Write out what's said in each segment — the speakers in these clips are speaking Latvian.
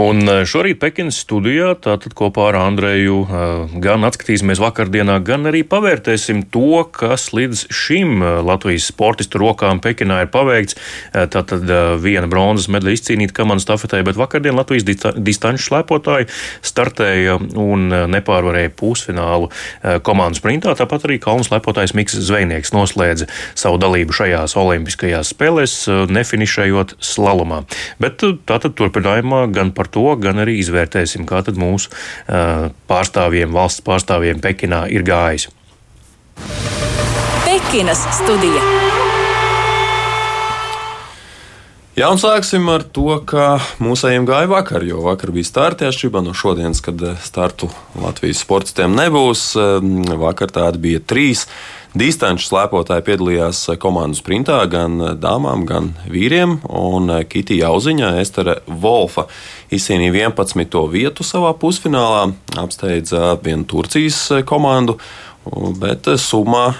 Un eh, šorīt Pekinas studijā tātad kopā ar Andreju eh, gan atskatīsimies vakardienā, gan arī pavērtēsim to, kas līdz šim eh, Latvijas sportistu rokām Pekinā ir paveikts. Tātad viena bronzas medaļa izcīnīta komandas stafetē, bet vakardien Latvijas distanču slēpotāji startēja un nepārvarēja pusfinālu komandas sprintā. Tāpat arī kalnu slēpotājs Miks Zvejnieks noslēdza savu dalību šajās olimpiskajās spēlēs, nefinišējot slalomā. Bet tātad turpinājumā gan par to, gan arī izvērtēsim, kā tad mūsu pārstāvjiem, valsts pārstāvjiem Pekinā ir gājis. Pekinas studija. Jā, un sāksim ar to, ka mūsējiem gāja vakar, jo vakar bija starti atšķirībā no šodienas, kad startu Latvijas sportistiem nebūs. Vakar tādi bija trīs. Distanču slēpotāji piedalījās komandu sprintā gan dāmām, gan vīriem. Un Kitija Jauziņa, Estere Volfa izcīnīja 11. vietu savā pusfinālā, apsteidza vienu Turcijas komandu. Bet summā,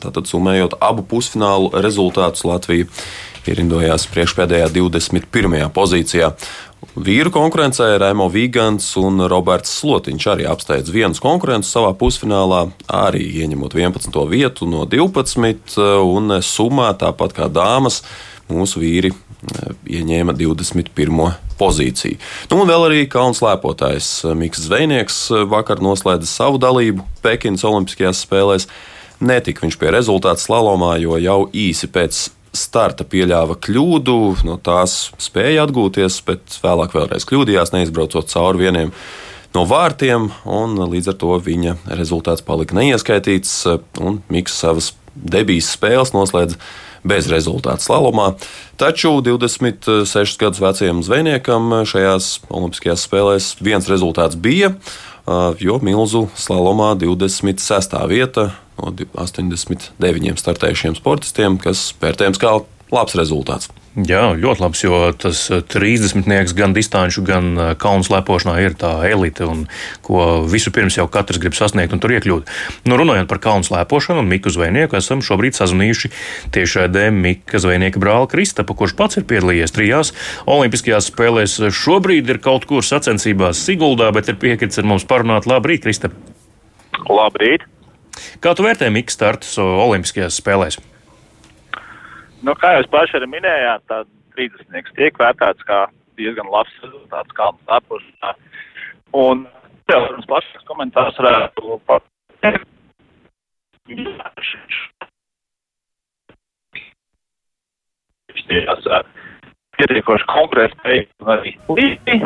tātad summējot abu pusfinālu rezultātus, Latvija ierindojās priekšpēdējā 21. pozīcijā. Vīru konkurencē Rēmo Vigants un Roberts Slotiņš arī apsteidz vienas konkurences savā pusfinālā, arī ieņemot 11. vietu no 12. un summā tāpat kā dāmas mūsu vīri eh, ieņēma 21. pozīciju. Nu, un vēl arī kalnu slēpotājs Mikls Zvejnieks vakar noslēdza savu dalību Pekinas Olimpiskajās spēlēs. Netika viņš pie rezultātu slalomā, jo jau īsi pēc starta pieļāva kļūdu, no tās spēja atgūties, bet vēlāk vēlreiz kļūdījās, neizbraucot cauri vieniem no vārtiem, un līdz ar to viņa rezultāts palika neieskaitīts, un Mikls savas debijas spēles noslēdz bez rezultātu slalomā. Taču 26 gadus vecajam zvejniekam šajās Olimpiskajās spēlēs viens rezultāts bija, jo milzu slalomā 26. vieta no 89 startējušiem sportistiem, kas vērtējams kā labs rezultāts. Jā, ļoti labs, jo tas 30. gan distanču, gan uh, kalnu slēpošanā ir tā elite, un ko vispirms jau katrs grib sasniegt un tur iekļūt. Nu, runājot par kalnu slēpošanu un Miku Zvejnieku, esam šobrīd sazvanījuši tiešraidē Mika Zvejnieka brāli Kristapa, kurš pats ir piedalījies trijās Olimpiskajās spēlēs. Šobrīd ir kaut kur sacensībās Siguldā, bet ir piekritis ar mums parunāt. Labrīt, Kristap! Labrīt! Kā tu vērtē Mika startus Olimpiskajās spēlēs? Nu, kā jūs paši arī minējāt, tad 30. tiek vērtēts kā diezgan labs rezultāts kalnu stāpošanā. Un, jā, protams, plašāks komentārs varētu pateikt. Pietiekoši konkrēti spēju arī līdzi,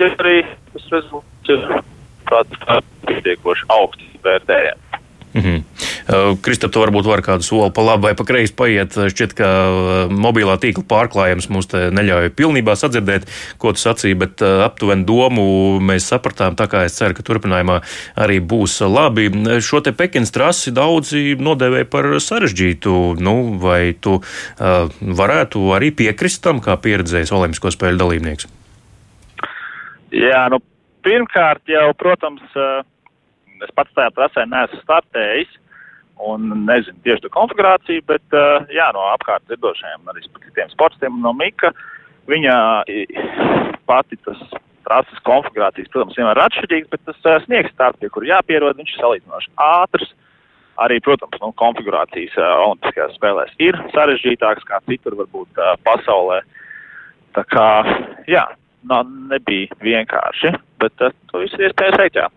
ja arī tas rezultāts ir pietiekoši augsts vērtējums. Mm -hmm. Kristap, tu varbūt var kādu soli pa labi vai pa kreisi paiet. Šķiet, ka uh, mobilā tīkla pārklājums mums te neļauj pilnībā sadzirdēt, ko tu sacīji, bet uh, aptuveni domu mēs sapratām. Tā kā es ceru, ka turpinājumā arī būs labi. Šo te Pekinas trasi daudzi nodēvēja par sarežģītu. Nu, vai tu uh, varētu arī piekrist tam, kā pieredzējis Olimpisko spēļu dalībnieks? Jā, nu, pirmkārt jau, protams, uh es pats tajā trasē neesmu startējis un nezinu tieši to konfigurāciju, bet uh, jā, no apkārt dzirdošajiem, arī citiem sportistiem no Mika, viņa pati tas trases konfigurācijas, protams, vienmēr ir atšķirīgs, bet tas uh, sniegs starts, pie kur jāpierod, viņš ir salīdzinoši ātrs. Arī, protams, nu, konfigurācijas uh, Olimpiskajās spēlēs ir sarežģītākas kā citur varbūt uh, pasaulē. Tā kā, jā, no, nebija vienkārši, bet uh, to visu iespējas veikt, jā.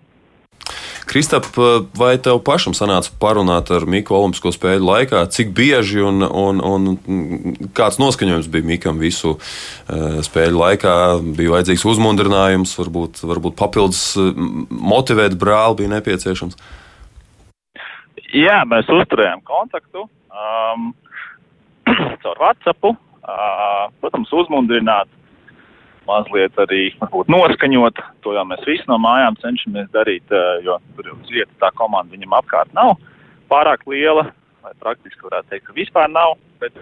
Kristap, vai tev pašam sanāca parunāt ar Miku Olimpisko spēļu laikā, cik bieži un, un, un kāds noskaņojums bija Mikam visu uh, spēļu laikā? Bija vajadzīgs uzmundrinājums, varbūt, varbūt papildus motivēt brāli bija nepieciešams. Jā, mēs uzturējām kontaktu um, caur WhatsApp. Uh, protams, uzmundrināt mazliet arī varbūt, noskaņot. To jau mēs visi no mājām cenšamies darīt, jo tur jau uz vietas tā komanda viņam apkārt nav pārāk liela, vai praktiski varētu teikt, ka vispār nav. Bet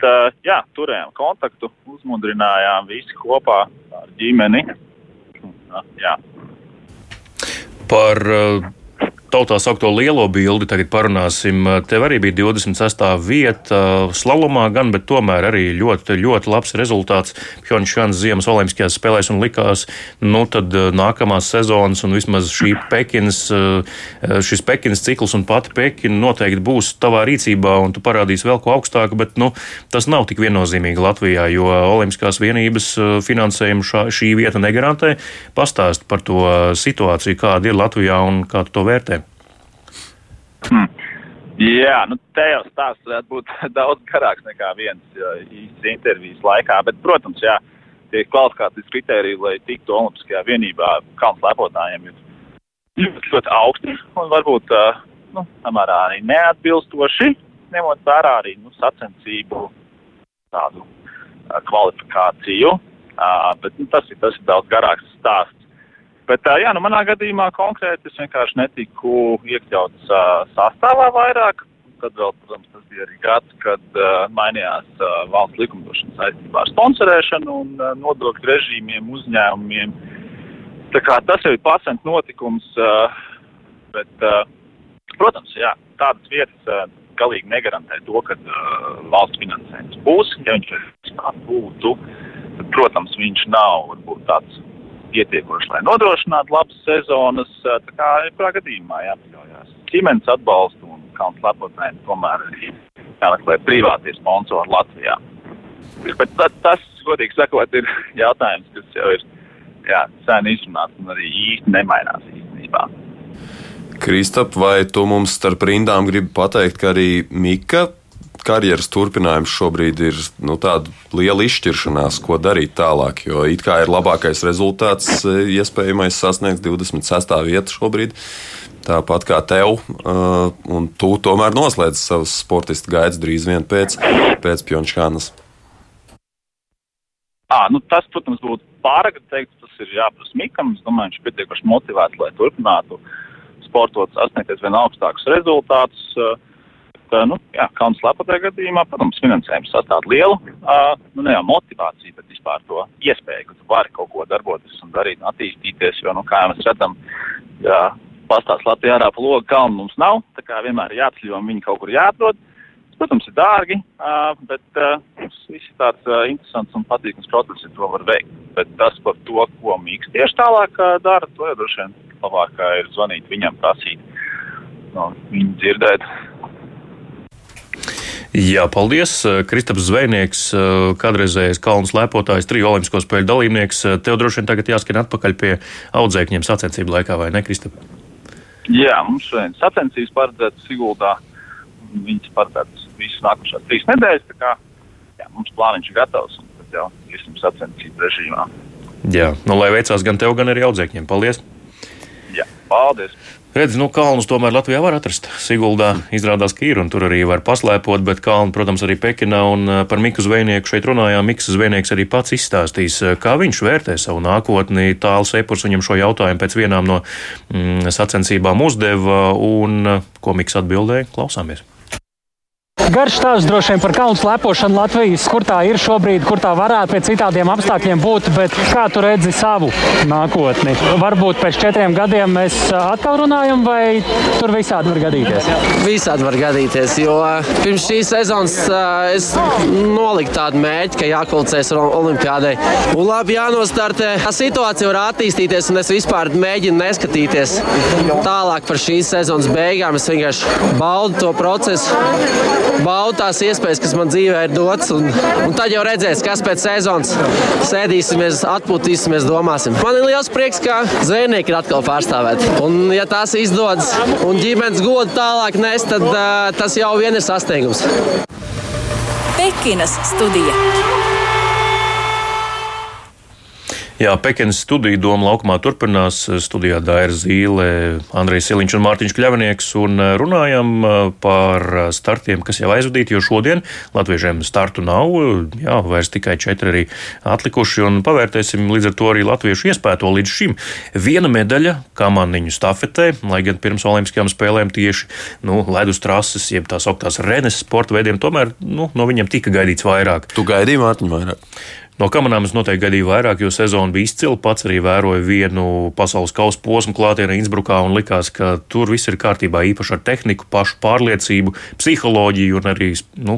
jā, turējām kontaktu, uzmundrinājām visi kopā ar ģimeni. Jā. Par uh, tautā saukto lielo bildi tagad parunāsim. Tev arī bija 26. vieta slalomā, gan, bet tomēr arī ļoti, ļoti labs rezultāts Pjončānas ziemas olimpiskajās spēlēs un likās, nu tad nākamās sezonas un vismaz šī Pekinas, šis Pekinas cikls un pati Pekina noteikti būs tavā rīcībā un tu parādīsi vēl ko augstāku, bet, nu, tas nav tik viennozīmīgi Latvijā, jo olimpiskās vienības finansējumu šā, šī vieta negarantē. Pastāst par to situāciju, kāda ir Latvijā un kā tu to vērtē. Hmm. Jā, nu te jau stāsts varētu būt daudz garāks nekā viens īsts intervijas laikā, bet, protams, jā, tie kvalifikācijas kriteriji, lai tiktu Olimpiskajā vienībā kalnu lepotājiem, ir ļoti, ļoti augsti un varbūt, nu, samērā arī neatbilstoši, ņemot vērā arī, nu, sacensību tādu kvalifikāciju, bet, nu, tas ir, tas ir daudz garāks stāsts. Bet, jā, nu, manā gadījumā konkrēti es vienkārši netiku iekļauts uh, sastāvā vairāk. Tad vēl, protams, tas bija arī gads, kad uh, mainījās uh, valsts likumdošana saistībā ar sponsorēšanu un uh, nodokļu režīmiem, uzņēmumiem. Tā kā tas jau ir pasent notikums, uh, bet, uh, protams, jā, tādas vietas uh, galīgi negarantē to, ka uh, valsts finansējums būs. Ja viņš būtu, tad, protams, viņš nav varbūt tāds pietiekoši, lai nodrošinātu labas sezonas. Tā kā jebkurā gadījumā jāpaļaujas ģimenes atbalstu un kalnu lepotnēm tomēr jāmeklē privātie sponsori Latvijā. Bet tas, tas, godīgi sakot, ir jautājums, kas jau ir jā, sen izrunāts un arī īsti nemainās īstenībā. Kristap, vai tu mums starp rindām gribi pateikt, ka arī Mika karjeras turpinājums šobrīd ir nu, tāda liela izšķiršanās, ko darīt tālāk. Jo it kā ir labākais rezultāts, e, iespējamais sasniegt 26. vietu šobrīd. Tāpat kā tev, uh, un tu tomēr noslēdz savus sportistu gaitas drīz vien pēc, pēc Pjončānas. À, nu tas, protams, būtu pārāk teikt, tas ir jāprasa Mikam. Es domāju, viņš ir pietiekami motivēts, lai turpinātu sportot, sasniegt vien augstākus rezultātus. Uh, nu, jā, Kaunas Lapatai gadījumā, protams, finansējums sastāv lielu, uh, nu, ne jau motivāciju, bet vispār to iespēju, ka tu vari kaut ko darboties un darīt attīstīties, jo, nu, kā mēs redzam, jā, pastāst Latvijā ārā pa logu kalnu mums nav, tā kā vienmēr ir jāceļo un viņi kaut kur jāatrod. Protams, ir dārgi, uh, bet uh, viss ir tāds uh, interesants un patīkams process, ja to var veikt. Bet tas par to, ko Mīks tieši tālāk dara, to jau droši vien labāk ir zvanīt viņam, prasīt no viņu dzirdēt. Jā, paldies. Kristaps Zvejnieks, kādreizējais kalnu slēpotājs, triju olimpisko spēļu dalībnieks. Tev droši vien tagad jāskan atpakaļ pie audzēkņiem sacensību laikā, vai ne, Kristap? Jā, mums šodien sacensības paredzētas Siguldā. Viņas paredzētas visas nākošās trīs nedēļas. Tā kā jā, mums plāniņš ir gatavs un tad jau iesim sacensību režīmā. Jā, nu lai veicās gan tev, gan arī audzēkņiem. Paldies! Jā, paldies! Redz, nu, kalnus tomēr Latvijā var atrast. Siguldā izrādās, ka ir, un tur arī var paslēpot, bet kalnu, protams, arī Pekinā. Un eh, par Miku Zvejnieku šeit runājām. Miks Zvejnieks arī pats izstāstīs, eh, kā viņš vērtē savu nākotni. Tāls Epurs viņam šo jautājumu pēc vienām no mm, sacensībām uzdeva, un eh, ko Miks atbildēja, klausāmies. Garš stāsts droši vien par kalnu slēpošanu Latvijas, kur tā ir šobrīd, kur tā varētu pēc citādiem apstākļiem būt, bet kā tu redzi savu nākotni? Varbūt pēc četriem gadiem mēs atkal runājam, vai tur visādi var gadīties? Visādi var gadīties, jo pirms šīs sezonas es noliku tādu mērķi, ka jākvalcēs olimpiādai. Un labi jānostartē. Tā situācija var attīstīties, un es vispār mēģinu neskatīties tālāk par šīs sezonas beigām. Es vienkārši baudu to procesu baudu tās iespējas, kas man dzīvē ir dots. Un, un tad jau redzēs, kas pēc sezonas sēdīsimies, atpūtīsimies, domāsim. Man ir liels prieks, ka zvejnieki ir atkal pārstāvēti. Un, ja tās izdodas un ģimenes godu tālāk nes, tad uh, tas jau vien ir sasniegums. Pekinas studija. Jā, Pekinas studija Doma laukumā turpinās. Studijā Daira Zīle, Andrejs Siliņš un Mārtiņš Kļavnieks. Un eh, runājam eh, par startiem, kas jau aizvadīti, jo šodien latviešiem startu nav. Jā, vairs tikai četri arī atlikuši. Un pavērtēsim līdz ar to arī latviešu iespēto līdz šim. Viena medaļa kamaniņu stafetē, lai gan pirms Olimpiskajām spēlēm tieši nu, ledus trases, jeb tās augtās renes sporta veidiem, tomēr nu, no viņiem tika gaidīts vairāk. Tu gaidīji Mārtiņu vairāk? No kamerām es noteikti gaidīju vairāk, jo sezona bija izcila. Pats arī vēroju vienu pasaules kausa posmu klātienē Innsbrukā un likās, ka tur viss ir kārtībā īpaši ar tehniku, pašu pārliecību, psiholoģiju un arī nu,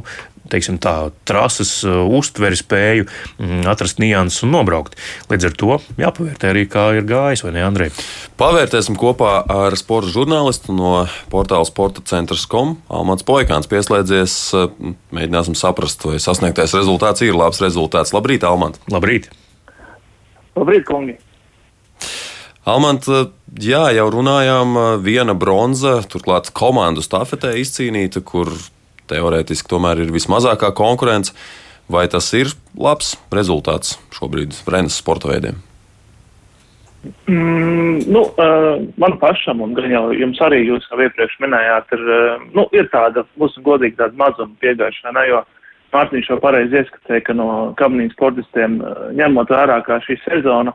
teiksim, tā, trases uh, uztveri spēju mm, atrast nianses un nobraukt. Līdz ar to jāpavērtē arī, kā ir gājis, vai ne, Andrej? Pavērtēsim kopā ar sporta žurnālistu no portāla sporta centrs kom. Almans Poikāns pieslēdzies. Uh, mēģināsim saprast, vai sasniegtais rezultāts ir labs rezultāts. Labrīt, Almant! Labrīt! Labrīt, kungi! Almant, uh, jā, jau runājām, viena bronza, turklāt komandu stafetē izcīnīta, kur teorētiski tomēr ir vismazākā konkurence. Vai tas ir labs rezultāts šobrīd Rennes sporta veidiem? Mm, nu, uh, man pašam, un gan jau jums arī jūs jau iepriekš minējāt, ir, uh, nu, ir tāda, būsim godīgi, tāda mazuma piegājušana, jo Mārtiņš jau pareizi ieskatēja, ka no kabinīnu sportistiem uh, ņemot vērā, kā šī sezona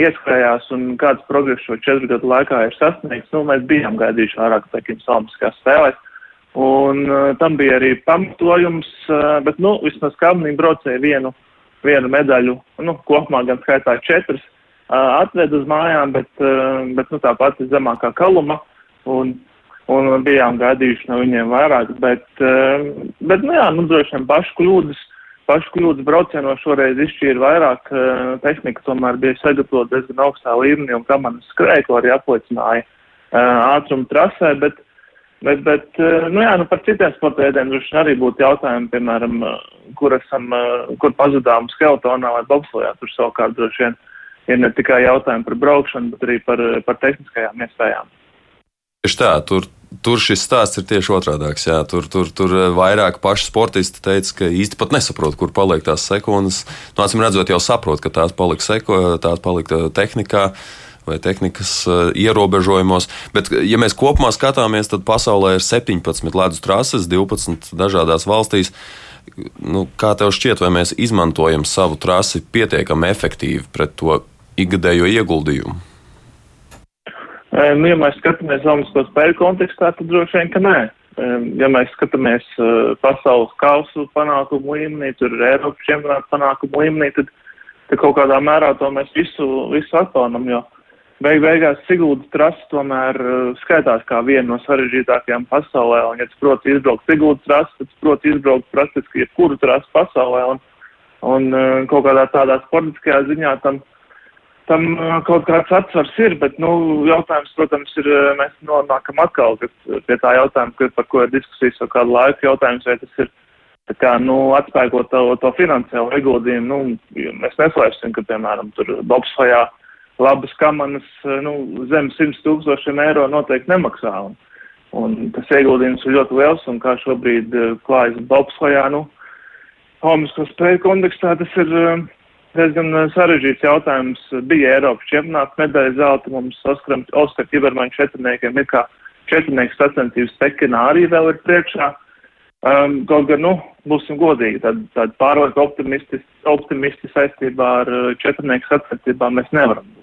ieskrējās un kāds progress šo četru gadu laikā ir sasniegts, nu, mēs bijām gaidījuši vairāk, teiksim, salmiskās spēlēs. Un uh, tam bija arī pamatojums, uh, bet, nu, vismaz Kalniņa braucēja vienu, vienu medaļu, nu, kopumā gan skaitā četras, uh, atved uz mājām, bet, uh, bet nu, tā pati zemākā kaluma, un, un bijām gaidījuši no viņiem vairāk, bet, uh, bet nu jā, nu, droši vien pašu kļūdas, pašu kļūdas braucienos šoreiz izšķīra vairāk, uh, tehnika tomēr bija sagatavota diezgan augstā līmenī, un kamanas skrēja, ko arī apliecināja uh, ātrumu trasē, bet, Bet, bet eh, nu jā, nu par citiem sporta veidiem droši arī būtu jautājumi, piemēram, eh, kur esam, eh, kur pazudām skeletonā vai bobslojā. Tur savukārt droši vien ir ne tikai jautājumi par braukšanu, bet arī par, par tehniskajām iespējām. Tieši tā, tur, tur šis stāsts ir tieši otrādāks. Jā. Tur, tur, tur vairāk paši sportisti teica, ka īsti pat nesaprot, kur paliek tās sekundes. Nu, Acīm redzot, jau saprot, ka tās palika seko, tās palika tehnikā. Uh, vai tehnikas uh, ierobežojumos. Bet, ja mēs kopumā skatāmies, tad pasaulē ir 17 ledus trases, 12 dažādās valstīs. Nu, kā tev šķiet, vai mēs izmantojam savu trasi pietiekami efektīvi pret to ikgadējo ieguldījumu? Nu, ja mēs skatāmies Olimpisko spēļu kontekstā, tad droši vien, ka nē. Ja mēs skatāmies pasaules kausu panākumu līmenī, tur ir Eiropas čempionāta panākumu līmenī, tad, tad kaut kādā mērā to mēs visu, visu atpaunam, jo beig beigās Siguldas trasa tomēr uh, skaitās kā viena no sarežģītākajām pasaulē, un ja tu proti izbraukt Siguldas trasu, tad tu proti izbraukt praktiski jebkuru trasu pasaulē, un, un uh, kaut kādā tādā sportiskajā ziņā tam, tam uh, kaut kāds atsvars ir, bet, nu, jautājums, protams, ir, uh, mēs nonākam atkal pie tā jautājuma, par ko ir diskusijas jau kādu laiku, jautājums, vai tas ir tā kā, nu, atspēkot to, to finansiālo ieguldījumu, nu, mēs neslēpsim, ka, piemēram, tur Bobsvajā labas kamanas eh, nu, zem 100 tūkstošiem eiro noteikti nemaksā. Un, un tas ieguldījums ir ļoti liels, un kā šobrīd uh, klājas bobslajā, nu, homisko spēju kontekstā tas ir uh, diezgan sarežģīts jautājums. Bija Eiropas čempionāts medaļa zelta, mums Oskar, Kibermaņa četrniekiem ir kā četrnieks sacensības Pekinā arī vēl ir priekšā. Um, kaut gan, nu, būsim godīgi, tad, tad pārāk optimisti, optimisti saistībā ar četrnieku sacensībām mēs nevaram būt.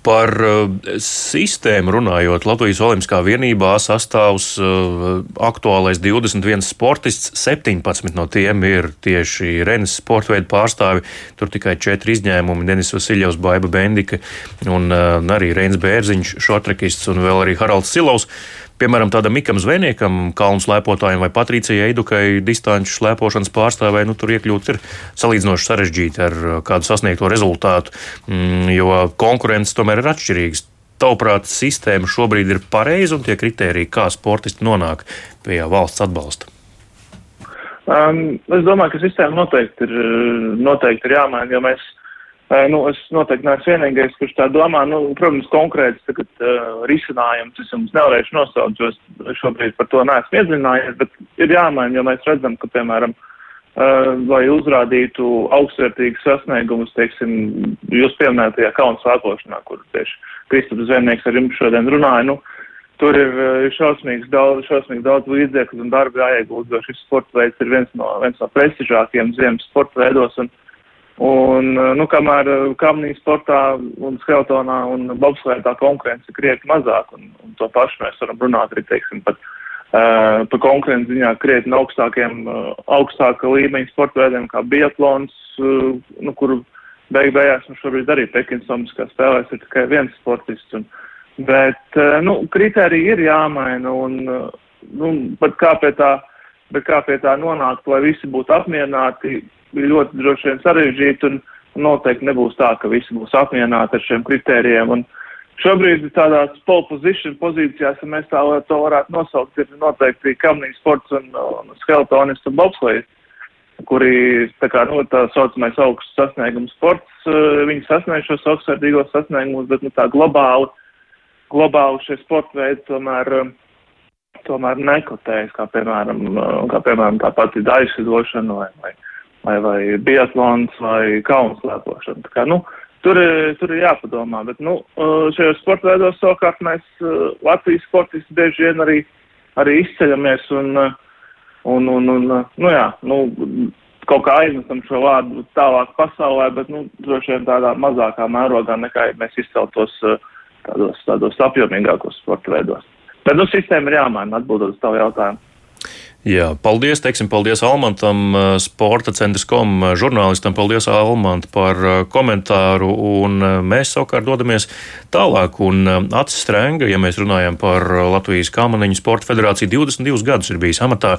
Par uh, sistēmu runājot, Latvijas Olimpiskā vienībā sastāvs uh, aktuālais 21 sportists, 17 no tiem ir tieši Renes sporta veidu pārstāvi. Tur tikai 4 izņēmumi - Denis Vasiljovs, Baiba Bendika un uh, arī Reins Bērziņš, šotrekists un vēl arī Haralds Silovs. Piemēram, tādam Mikam Zvejniekam, kalnu slēpotājiem vai Patricijai Eidukai, distanču slēpošanas pārstāvē, nu, tur iekļūt ir salīdzinoši sarežģīti ar uh, kādu sasniegto rezultātu, mm, jo konkurences tomēr ir atšķirīgas. Tavuprāt, sistēma šobrīd ir pareiza un tie kriteriji, kā sportisti nonāk pie valsts atbalsta? Um, es domāju, ka sistēma noteikti ir, noteikti ir jāmaina, jo mēs Nu, es noteikti neesmu vienīgais, kurš tā domā. Nu, protams, konkrēts tagad, uh, risinājums es jums nevarēšu nosaukt, jo es šobrīd par to neesmu iedzinājies, bet ir jāmaina, jo mēs redzam, ka, piemēram, uh, lai uzrādītu augstvērtīgus sasniegumus, teiksim, jūs pieminētajā kaunu sākošanā, kur tieši Kristaps Zvēnieks ar jums šodien runāja, nu, tur ir šausmīgs daudz, šausmīgi daudz līdzekļu un darba jāiegūt, jo šis sporta veids ir viens no, viens no prestižākiem ziemas sporta veidos. Un, Un, eh, nu, kamēr eh, kamnī sportā un skeletonā un bobslētā konkurence krietni mazāk, un, un to pašu mēs varam runāt arī, teiksim, par uh, pa konkurences ziņā krietni augstākiem, uh, augstāka līmeņa sporta veidiem kā biatlons, uh, nu, kur beig beigās mums šobrīd arī Pekinsons, kā spēlēs, ir tikai viens sportists. Un, bet, uh, nu, kriteriji ir jāmaina un, uh, nu, bet kā pie tā, bet kā pie tā nonākt, lai visi būtu apmierināti, ļoti droši vien sarežģīti un noteikti nebūs tā, ka visi būs apmierināti ar šiem kritērijiem. Un, Šobrīd tādās pole position pozīcijās, ja mēs tā to varētu nosaukt, ir noteikti kamnīgi sports un, un skeletonists un bobslējas, kuri tā kā, nu, tā saucamais augsts sasniegums sports, eh, viņi sasniedz šos augstsvērtīgos sasniegumus, bet, nu, tā globāli, globāli šie sporta veidi tomēr, eh, tomēr nekotējas, kā piemēram, eh, kā piemēram tā pati daļšadošana vai, vai, vai, vai biatlons vai kaunaslēpošana. Tā kā, nu, Tur, tur ir jāpadomā, bet nu, šajos sporta veidos savukārt mēs Latvijas sportisti bieži vien arī, arī izceļamies un, un, un, un nu jā, nu, kaut kā aiznesam šo vārdu tālāk pasaulē, bet nu, droši vien tādā mazākā mērogā nekā mēs izceltos tādos, tādos apjomīgākos sporta veidos. Bet nu, sistēma ir jāmaina, atbildot uz tavu jautājumu. Jā, paldies, teiksim, paldies Almantam, eh, sporta centrs kom eh, žurnālistam. Paldies, Almant, par eh, komentāru. Un mēs savukārt dodamies tālāk. Un Acis Strenga, ja mēs runājam par Latvijas Kāmaniņu sporta federāciju, 22 gadus ir bijis amatā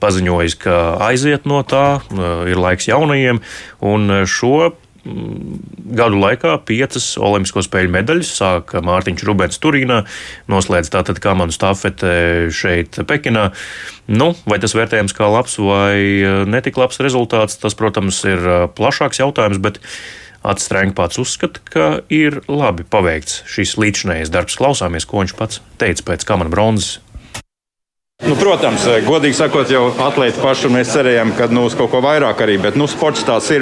paziņojis, ka aiziet no tā, ir laiks jaunajiem, un šo gadu laikā piecas Olimpisko spēļu medaļas. Sāka Mārtiņš Rubens Turīnā, noslēdz tātad kamanu stafete šeit Pekinā. Nu, vai tas vērtējams kā labs vai eh, netik labs rezultāts, tas, protams, ir eh, plašāks jautājums, bet Atstrēng pats uzskata, ka ir labi paveikts šis līdzinājais darbs. Klausāmies, ko viņš pats teica pēc kamana bronzas protams, eh, godīgi sakot, jau atlēti paši mēs cerējām, ka nu, uz kaut ko vairāk arī, bet nu, sports tāds ir.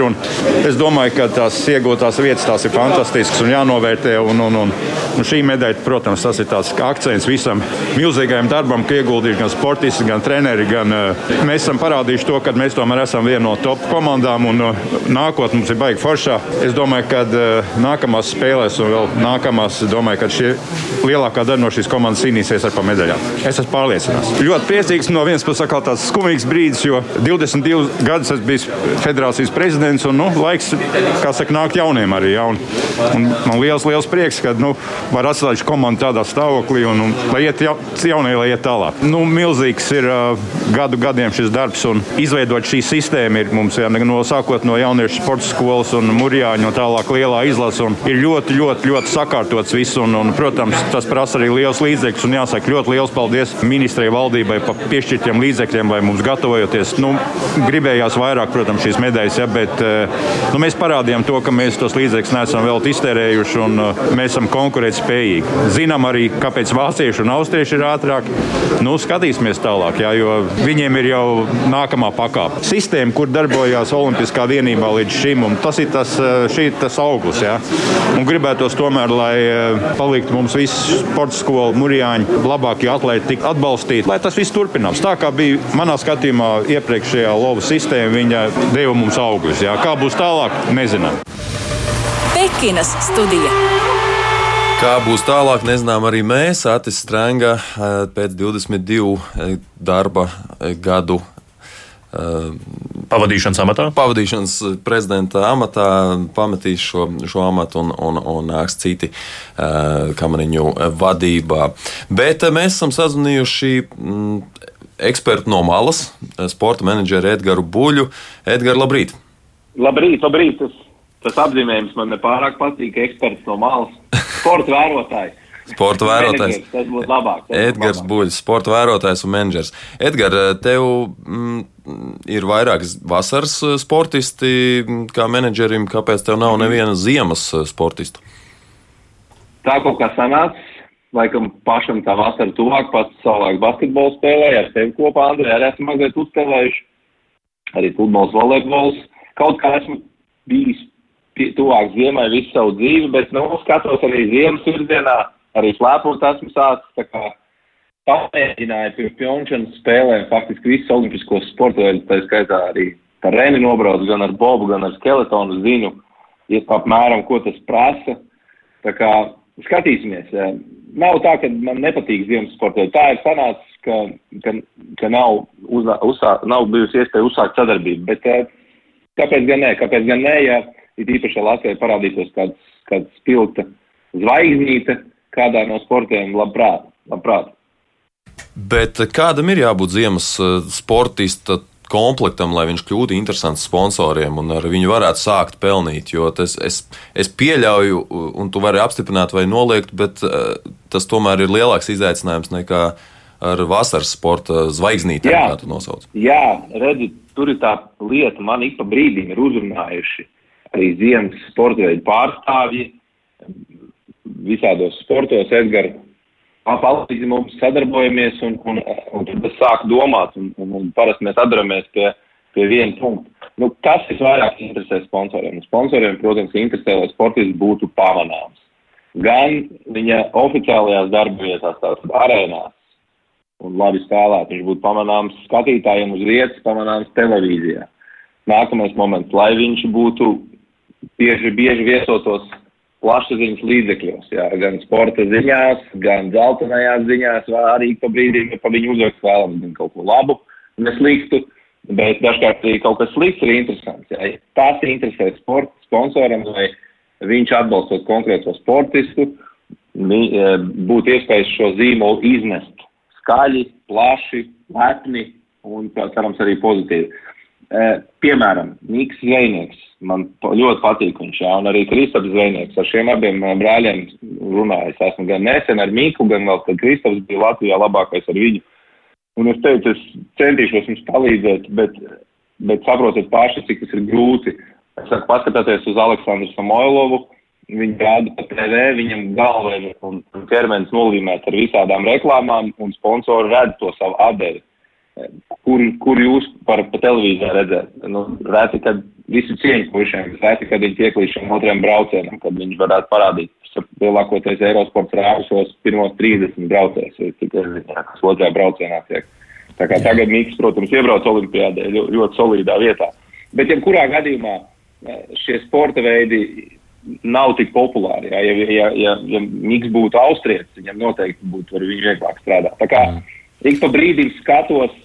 Es domāju, ka tās iegūtās vietas tās ir fantastiskas un jānovērtē. Un, un, un, un šī medaļa, protams, tas ir tāds akcents visam milzīgajam darbam, ko ieguldījuši gan sportisti, gan treneri. Gan, uh, mēs esam parādījuši to, ka mēs tomēr esam viena no top komandām un uh, nākotnē mums ir baigi foršā. Es domāju, ka nākamās spēlēs un vēl nākamās, domāju, ka šie lielākā daļa no šīs komandas cīnīsies ar pa medaļām. Es esmu pārliecināts ļoti priecīgs. No vienas puses, kā tāds skumīgs brīdis, jo 22 gadus esmu bijis federācijas prezidents un nu, laiks, kā saka, nākt jauniem arī. Ja, un, un man liels, liels prieks, ka nu, var atstāt komandu tādā stāvoklī un, un lai iet ja, jaunie, lai iet tālāk. Nu, milzīgs ir uh, gadu gadiem šis darbs un izveidot šī sistēma ir mums ja, no sākot no jauniešu sporta skolas un murjāņu un tālāk lielā izlase. Ir ļoti, ļoti, ļoti sakārtots viss un, un, protams, tas prasa arī liels līdzekļus un jāsaka ļoti liels paldies ministrijai valdībai valdībai par piešķirtiem līdzekļiem, vai mums gatavojoties. Nu, gribējās vairāk, protams, šīs medaļas, ja, bet eh, nu, mēs parādījām to, ka mēs tos līdzekļus neesam vēl iztērējuši un uh, mēs esam konkurētspējīgi. Zinām arī, kāpēc vācieši un austrieši ir ātrāk. Nu, skatīsimies tālāk, ja, jo viņiem ir jau nākamā pakāpe. Sistēma, kur darbojās Olimpiskā vienībā līdz šim, un tas ir tas, eh, šī, tas auglis. Ja. Un gribētos tomēr, lai paliktu mums visi sporta skolu, mūrjāņi, labākie atlēti tiktu atbalstīti, lai tas viss turpinās. Tā kā bija manā skatījumā iepriekšējā lova sistēma, viņa deva mums augļus. Jā. Kā būs tālāk, nezinām. Pekinas studija. Kā būs tālāk, nezinām arī mēs. Atis Strēnga eh, pēc 22 eh, darba eh, gadu pavadīšanas amatā? Pavadīšanas prezidenta amatā pametīs šo, šo amatu un, un, un nāks citi uh, kamariņu vadībā. Bet uh, mēs esam sazvanījuši mm, ekspertu no malas, sporta menedžeru Edgars Buļu. Edgars, labrīt! Labrīt, labrīt! Tas, tas apzīmējums man nepārāk patīk. Eksperts no malas, sporta vērotājs. Sporta vērotājs. Tas būtu labāk. Edgars Buļs, sporta vērotājs un menedžers. Edgars, tev mm, ir vairākas vasaras sportisti kā menedžerim. Kāpēc tev nav neviena ziemas sportistu? Tā kaut kā sanāca. Laikam pašam tā vasara tuvāk, pats savulaik basketbolu spēlēja, ar tevi kopā, Andrē, arī esmu mazliet uzspēlējuši. Arī futbols, volejbols. Kaut kā esmu bijis tuvāk ziemai visu savu dzīvi, bet, nu, skatos arī ziemas virzienā arī slēpot esmu sācis. Pamēģināju pie Pjončānas spēlēm faktiski visus olimpiskos sporta veidus, tā skaitā arī par Reni nobraucu, gan ar bobu, gan ar skeletonu zinu, apmēram, ko tas prasa. Tā kā skatīsimies. nav tā, ka man nepatīk ziemas sportēt. Tā ir sanācis, ka, ka, ka nav, uzā, uzsā, nav bijusi iespēja uzsākt sadarbību. Bet uh, kāpēc gan nē? Kāpēc gan nē, ja it īpaši Latvijai parādītos kāds, kāds spilta zvaigznīte kādā no sportiem, labprāt, labprāt. Bet kādam ir jābūt ziemas sportista komplektam, lai viņš kļūtu interesants sponsoriem un ar viņu varētu sākt pelnīt. Jo tas, es, es pieļauju, un tu vari apstiprināt vai noliegt, bet tas tomēr ir lielāks izaicinājums nekā ar vasaras sporta zvaigznītēm, kā tu nosauc. Jā, redzi, tur ir tā lieta, man ik pa brīdim ir uzrunājuši arī ziemas sporta veidu pārstāvji visādos sportos, Edgars. Palīdzi mums sadarbojamies, un, un, un tad es sāku domāt, un, un, un parasti mēs atdaramies pie, pie viena punkta. Nu, kas visvairāk interesē sponsoriem? Sponsoriem, protams, interesē, lai sportists būtu pamanāms. Gan viņa oficiālajās darba vietās, tātad arēnās, un labi spēlēt, viņš būtu pamanāms skatītājiem uz vietas, pamanāms televīzijā. Nākamais moments, lai viņš būtu bieži, bieži viesotos plašsaziņas līdzekļos, jā, gan sporta ziņās, gan dzeltenajās ziņās, vai arī pa brīdim, ja pa viņu uzrakst vēlams gan kaut ko labu, nesliktu, bet dažkārt arī kaut kas slikts ir interesants. Jā. Tas interesē sporta sponsoram, vai viņš atbalstot konkrēto sportistu, e, būtu iespējas šo zīmolu iznest skaļi, plaši, lepni un, cerams, arī pozitīvi. Eh, piemēram, Niks Zvejnieks. Man ļoti patīk viņš, jā, un arī Kristaps Zvejnieks. Ar šiem abiem eh, brāļiem runājis. Esmu gan nesen ar Miku, gan vēl, kad Kristaps bija Latvijā labākais ar viņu. Un es teicu, es centīšos jums palīdzēt, bet, bet saprotiet paši, cik tas ir grūti. Es saku, paskatieties uz Aleksandru Samoilovu. Viņu rāda pa TV, viņam galva ir un ķermenis nolīmēts ar visādām reklāmām, un sponsori redz to savu aderi kur, kur jūs par pa televīziju redzēt. Nu, reti, kad visi cieņas pušiem, reti, kad viņi tiek līdz šim otriem braucienam, kad viņš varētu parādīt. Lielākoties Eirosports rāvušos pirmos 30 braucējus, kas otrajā braucienā tiek. Tā kā tagad Mikls, protams, iebrauc olimpiādē ļoti, ļoti solīdā vietā. Bet, ja kurā gadījumā e, šie sporta veidi nav tik populāri, ja, ja, ja, ja, ja Mikls būtu austrietis, viņam noteikti būtu vieglāk strādāt. Tā kā ik pa brīdim skatos,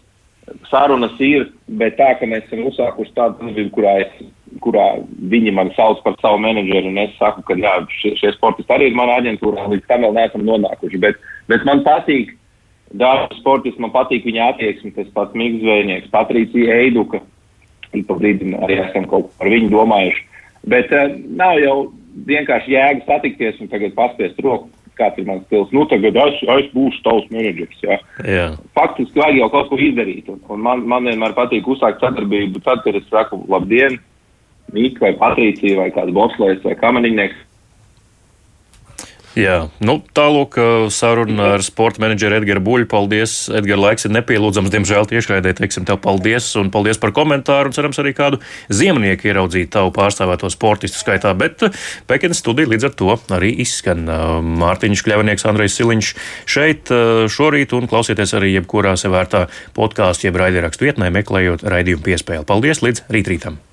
sarunas ir, bet tā, ka mēs esam uzsākuši tādu darbību, kurā, es, kurā viņi man sauc par savu menedžeru, un es saku, ka jā, šie, šie sportisti arī ir manā aģentūrā, līdz tam vēl neesam nonākuši. Bet, bet man patīk, daži sportisti, man patīk viņa attieksme, tas pats Mikls Zvejnieks, Patricija Eiduka, pa brīdim arī esam kaut ko par viņu domājuši. Bet uh, nav jau vienkārši jēga satikties un tagad paspiest roku kāds ir mans stils. Nu, tagad es, es būšu tavs menedžers. Jā. Jā. Faktiski vajag jau kaut ko izdarīt. Un, un man, man vienmēr patīk uzsākt sadarbību tad, kad es saku labdien, Mīka vai Patricija vai kāds bobslēgs vai kamaniņnieks. Jā, nu, tālāk saruna ar sporta menedžeru Edgars Buļbuļs. Paldies, Edgars, laiks ir nepielūdzams. Diemžēl tiešraidē teiksim tev paldies un paldies par komentāru. Un cerams, arī kādu ziemnieku ieraudzīt tavu pārstāvēto sportistu skaitā. Bet Pekinas studija līdz ar to arī izskan. Mārtiņš Kļavnieks, Andrejs Siliņš šeit šorīt un klausieties arī jebkurā sevērtā podkāstu jeb raidierakstu vietnē, meklējot raidījumu piespēli. Paldies līdz rītrītam!